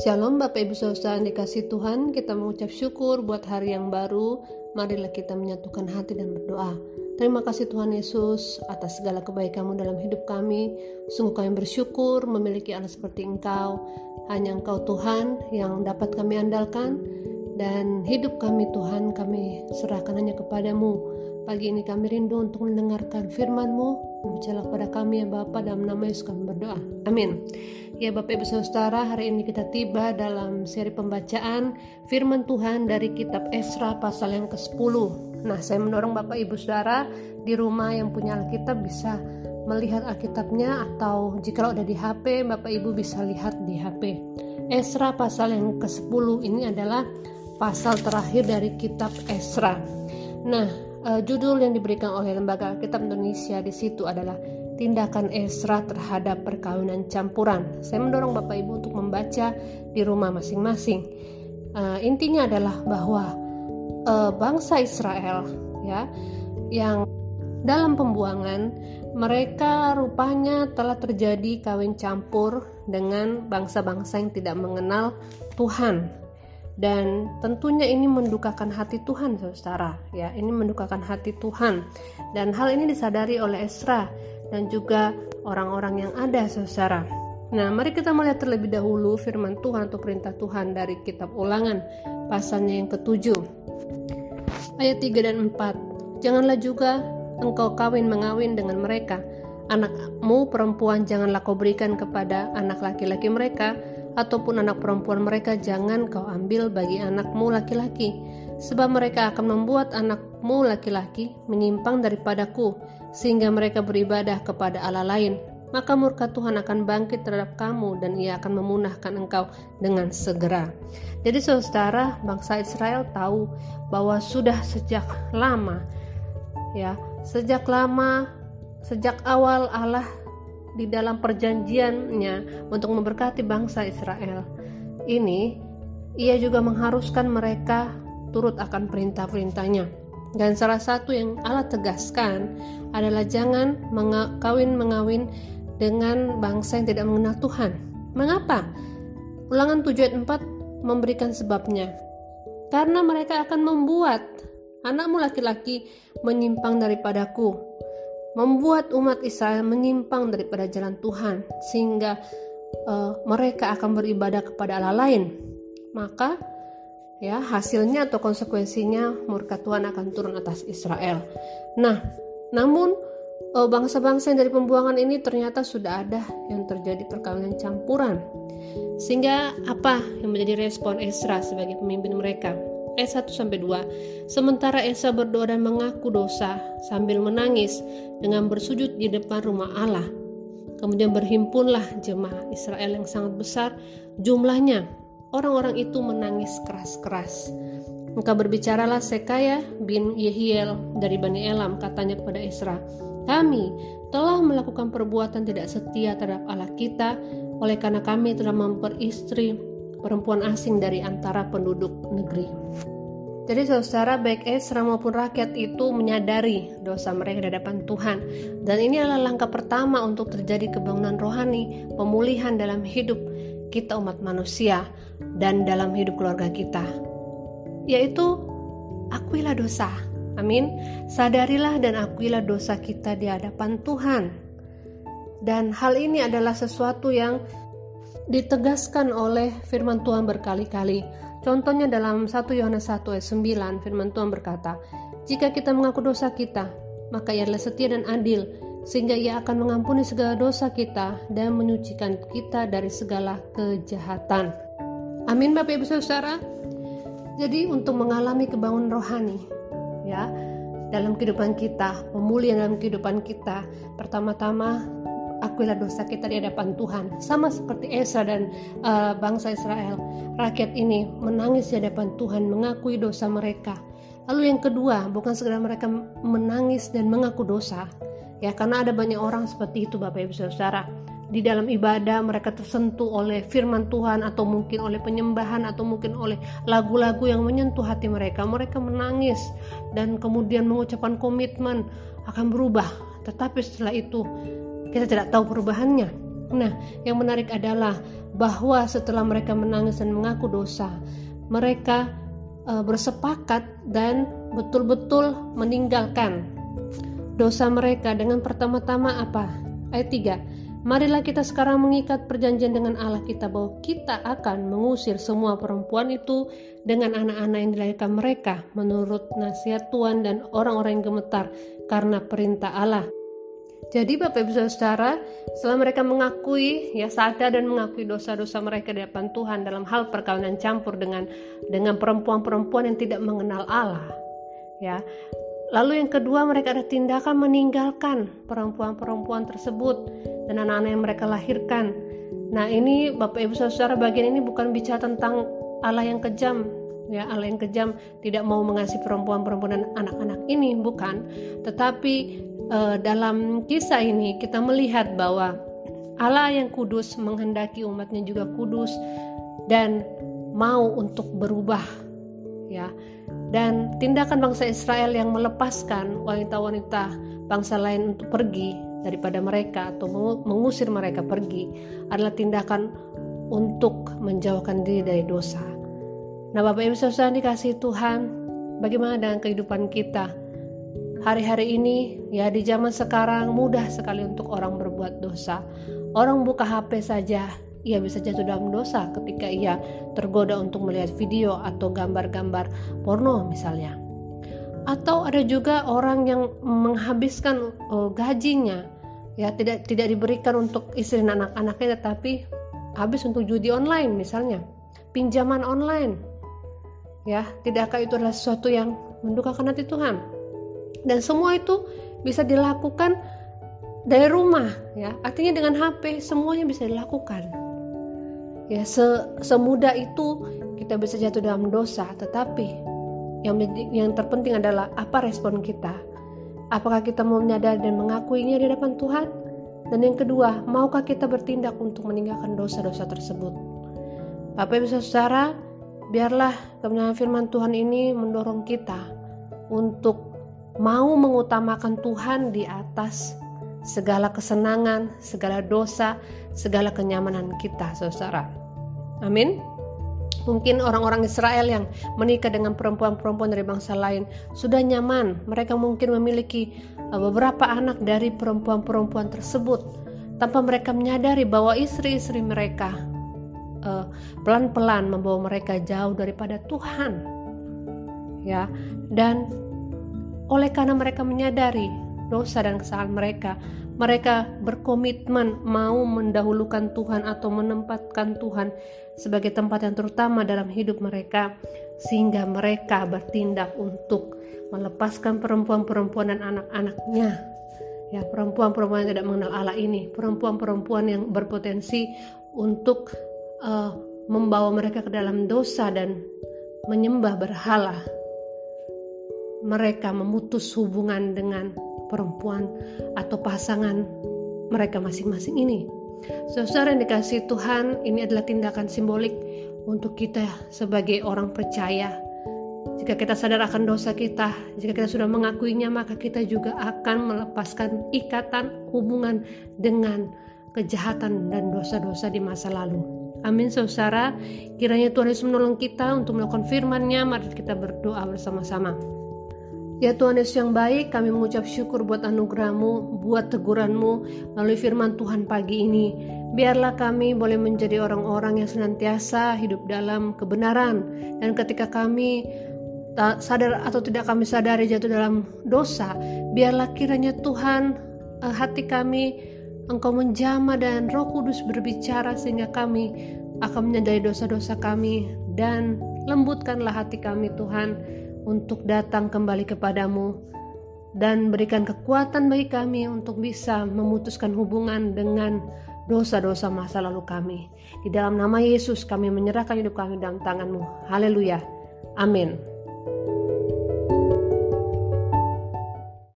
Shalom Bapak Ibu Saudara dikasih Tuhan. Kita mengucap syukur buat hari yang baru. Marilah kita menyatukan hati dan berdoa. Terima kasih Tuhan Yesus atas segala kebaikanmu dalam hidup kami. Sungguh kami bersyukur memiliki anak seperti Engkau. Hanya Engkau Tuhan yang dapat kami andalkan. Dan hidup kami Tuhan kami serahkan hanya kepadamu. Pagi ini kami rindu untuk mendengarkan firman-Mu. Berbicara kepada kami ya Bapa dalam nama Yesus kami berdoa. Amin. Ya Bapak Ibu Saudara, hari ini kita tiba dalam seri pembacaan firman Tuhan dari kitab Esra pasal yang ke-10. Nah, saya mendorong Bapak Ibu Saudara di rumah yang punya Alkitab bisa melihat Alkitabnya atau jika ada di HP, Bapak Ibu bisa lihat di HP. Esra pasal yang ke-10 ini adalah pasal terakhir dari kitab Esra. Nah, uh, judul yang diberikan oleh Lembaga Kitab Indonesia di situ adalah tindakan Esra terhadap perkawinan campuran. Saya mendorong Bapak Ibu untuk membaca di rumah masing-masing. Uh, intinya adalah bahwa uh, bangsa Israel ya yang dalam pembuangan mereka rupanya telah terjadi kawin campur dengan bangsa-bangsa yang tidak mengenal Tuhan dan tentunya ini mendukakan hati Tuhan saudara ya ini mendukakan hati Tuhan dan hal ini disadari oleh Esra dan juga orang-orang yang ada saudara nah mari kita melihat terlebih dahulu firman Tuhan atau perintah Tuhan dari kitab ulangan pasalnya yang ketujuh. Ayat 3 dan 4 janganlah juga engkau kawin mengawin dengan mereka. Anakmu perempuan janganlah kau berikan kepada anak laki-laki mereka ataupun anak perempuan mereka jangan kau ambil bagi anakmu laki-laki, sebab mereka akan membuat anakmu laki-laki menyimpang daripadaku, sehingga mereka beribadah kepada Allah lain. Maka murka Tuhan akan bangkit terhadap kamu dan ia akan memunahkan engkau dengan segera. Jadi saudara, bangsa Israel tahu bahwa sudah sejak lama ya, sejak lama sejak awal Allah di dalam perjanjiannya untuk memberkati bangsa Israel. Ini ia juga mengharuskan mereka turut akan perintah-perintahnya. Dan salah satu yang Allah tegaskan adalah jangan kawin mengawin dengan bangsa yang tidak mengenal Tuhan. Mengapa? Ulangan 7 ayat 4 memberikan sebabnya. Karena mereka akan membuat anakmu laki-laki menyimpang daripadaku membuat umat Israel menyimpang daripada jalan Tuhan sehingga uh, mereka akan beribadah kepada Allah lain. Maka ya hasilnya atau konsekuensinya murka Tuhan akan turun atas Israel. Nah namun uh, bangsa-bangsa yang dari pembuangan ini ternyata sudah ada yang terjadi perkawinan campuran. Sehingga apa yang menjadi respon Esra sebagai pemimpin mereka ayat 1 sampai 2. Sementara Esa berdoa dan mengaku dosa sambil menangis dengan bersujud di depan rumah Allah. Kemudian berhimpunlah jemaah Israel yang sangat besar jumlahnya. Orang-orang itu menangis keras-keras. Maka berbicaralah Sekaya bin Yehiel dari Bani Elam katanya kepada Esra, kami telah melakukan perbuatan tidak setia terhadap Allah kita oleh karena kami telah memperistri perempuan asing dari antara penduduk negeri. Jadi saudara baik Esra maupun rakyat itu menyadari dosa mereka di hadapan Tuhan dan ini adalah langkah pertama untuk terjadi kebangunan rohani, pemulihan dalam hidup kita umat manusia dan dalam hidup keluarga kita. Yaitu akuilah dosa. Amin. Sadarilah dan akuilah dosa kita di hadapan Tuhan. Dan hal ini adalah sesuatu yang ditegaskan oleh firman Tuhan berkali-kali. Contohnya dalam 1 Yohanes 1 ayat 9 firman Tuhan berkata, "Jika kita mengaku dosa kita, maka ia adalah setia dan adil, sehingga ia akan mengampuni segala dosa kita dan menyucikan kita dari segala kejahatan." Amin Bapak Ibu Saudara. Jadi untuk mengalami kebangunan rohani, ya, dalam kehidupan kita, pemulihan dalam kehidupan kita, pertama-tama akuilah dosa kita di hadapan Tuhan. Sama seperti Esa dan uh, bangsa Israel, rakyat ini menangis di hadapan Tuhan, mengakui dosa mereka. Lalu yang kedua, bukan segera mereka menangis dan mengaku dosa, ya karena ada banyak orang seperti itu Bapak Ibu Saudara. Di dalam ibadah mereka tersentuh oleh firman Tuhan atau mungkin oleh penyembahan atau mungkin oleh lagu-lagu yang menyentuh hati mereka. Mereka menangis dan kemudian mengucapkan komitmen akan berubah. Tetapi setelah itu kita tidak tahu perubahannya. Nah, yang menarik adalah bahwa setelah mereka menangis dan mengaku dosa, mereka e, bersepakat dan betul-betul meninggalkan dosa mereka dengan pertama-tama apa? Ayat 3. Marilah kita sekarang mengikat perjanjian dengan Allah kita bahwa kita akan mengusir semua perempuan itu dengan anak-anak yang dilahirkan mereka menurut nasihat Tuhan dan orang-orang yang gemetar karena perintah Allah. Jadi Bapak Ibu Saudara, setelah mereka mengakui ya sadar dan mengakui dosa-dosa mereka di depan Tuhan dalam hal perkawinan campur dengan dengan perempuan-perempuan yang tidak mengenal Allah. Ya. Lalu yang kedua mereka ada tindakan meninggalkan perempuan-perempuan tersebut dan anak-anak yang mereka lahirkan. Nah, ini Bapak Ibu Saudara bagian ini bukan bicara tentang Allah yang kejam, ya Allah yang kejam tidak mau mengasihi perempuan-perempuan dan anak-anak ini bukan tetapi uh, dalam kisah ini kita melihat bahwa Allah yang kudus menghendaki umatnya juga kudus dan mau untuk berubah ya dan tindakan bangsa Israel yang melepaskan wanita-wanita bangsa lain untuk pergi daripada mereka atau mengusir mereka pergi adalah tindakan untuk menjauhkan diri dari dosa. Nah, Bapak Ibu Saudara dikasih Tuhan, bagaimana dengan kehidupan kita? Hari-hari ini, ya di zaman sekarang mudah sekali untuk orang berbuat dosa. Orang buka HP saja, ia bisa jatuh dalam dosa ketika ia tergoda untuk melihat video atau gambar-gambar porno misalnya. Atau ada juga orang yang menghabiskan uh, gajinya ya tidak tidak diberikan untuk istri dan anak-anaknya tetapi habis untuk judi online misalnya, pinjaman online. Ya, tidakkah itu adalah sesuatu yang mendukakan hati Tuhan? Dan semua itu bisa dilakukan dari rumah ya. Artinya dengan HP semuanya bisa dilakukan. Ya se semudah itu kita bisa jatuh dalam dosa tetapi yang yang terpenting adalah apa respon kita. Apakah kita mau menyadari dan mengakuinya di depan Tuhan? Dan yang kedua maukah kita bertindak untuk meninggalkan dosa-dosa tersebut? Bapak Ibu Saudara biarlah kebenaran firman Tuhan ini mendorong kita untuk mau mengutamakan Tuhan di atas segala kesenangan, segala dosa, segala kenyamanan kita, saudara. Amin. Mungkin orang-orang Israel yang menikah dengan perempuan-perempuan dari bangsa lain sudah nyaman. Mereka mungkin memiliki uh, beberapa anak dari perempuan-perempuan tersebut tanpa mereka menyadari bahwa istri-istri mereka uh, pelan-pelan uh, membawa mereka jauh daripada Tuhan. Ya, dan oleh karena mereka menyadari dosa dan kesalahan mereka, mereka berkomitmen mau mendahulukan Tuhan atau menempatkan Tuhan sebagai tempat yang terutama dalam hidup mereka, sehingga mereka bertindak untuk melepaskan perempuan-perempuan dan anak-anaknya. Ya, perempuan-perempuan yang tidak mengenal Allah ini, perempuan-perempuan yang berpotensi untuk uh, membawa mereka ke dalam dosa dan menyembah berhala mereka memutus hubungan dengan perempuan atau pasangan mereka masing-masing ini. Saudara yang dikasih Tuhan, ini adalah tindakan simbolik untuk kita sebagai orang percaya. Jika kita sadar akan dosa kita, jika kita sudah mengakuinya, maka kita juga akan melepaskan ikatan hubungan dengan kejahatan dan dosa-dosa di masa lalu. Amin saudara, kiranya Tuhan Yesus menolong kita untuk melakukan firman-Nya. Mari kita berdoa bersama-sama. Ya Tuhan Yesus yang baik, kami mengucap syukur buat anugerahmu, buat teguranmu melalui firman Tuhan pagi ini. Biarlah kami boleh menjadi orang-orang yang senantiasa hidup dalam kebenaran. Dan ketika kami tak sadar atau tidak kami sadari jatuh dalam dosa, biarlah kiranya Tuhan eh, hati kami Engkau menjama dan Roh Kudus berbicara sehingga kami akan menyadari dosa-dosa kami dan lembutkanlah hati kami Tuhan untuk datang kembali kepadamu dan berikan kekuatan bagi kami untuk bisa memutuskan hubungan dengan dosa-dosa masa lalu kami. Di dalam nama Yesus kami menyerahkan hidup kami dalam tanganmu. Haleluya. Amin.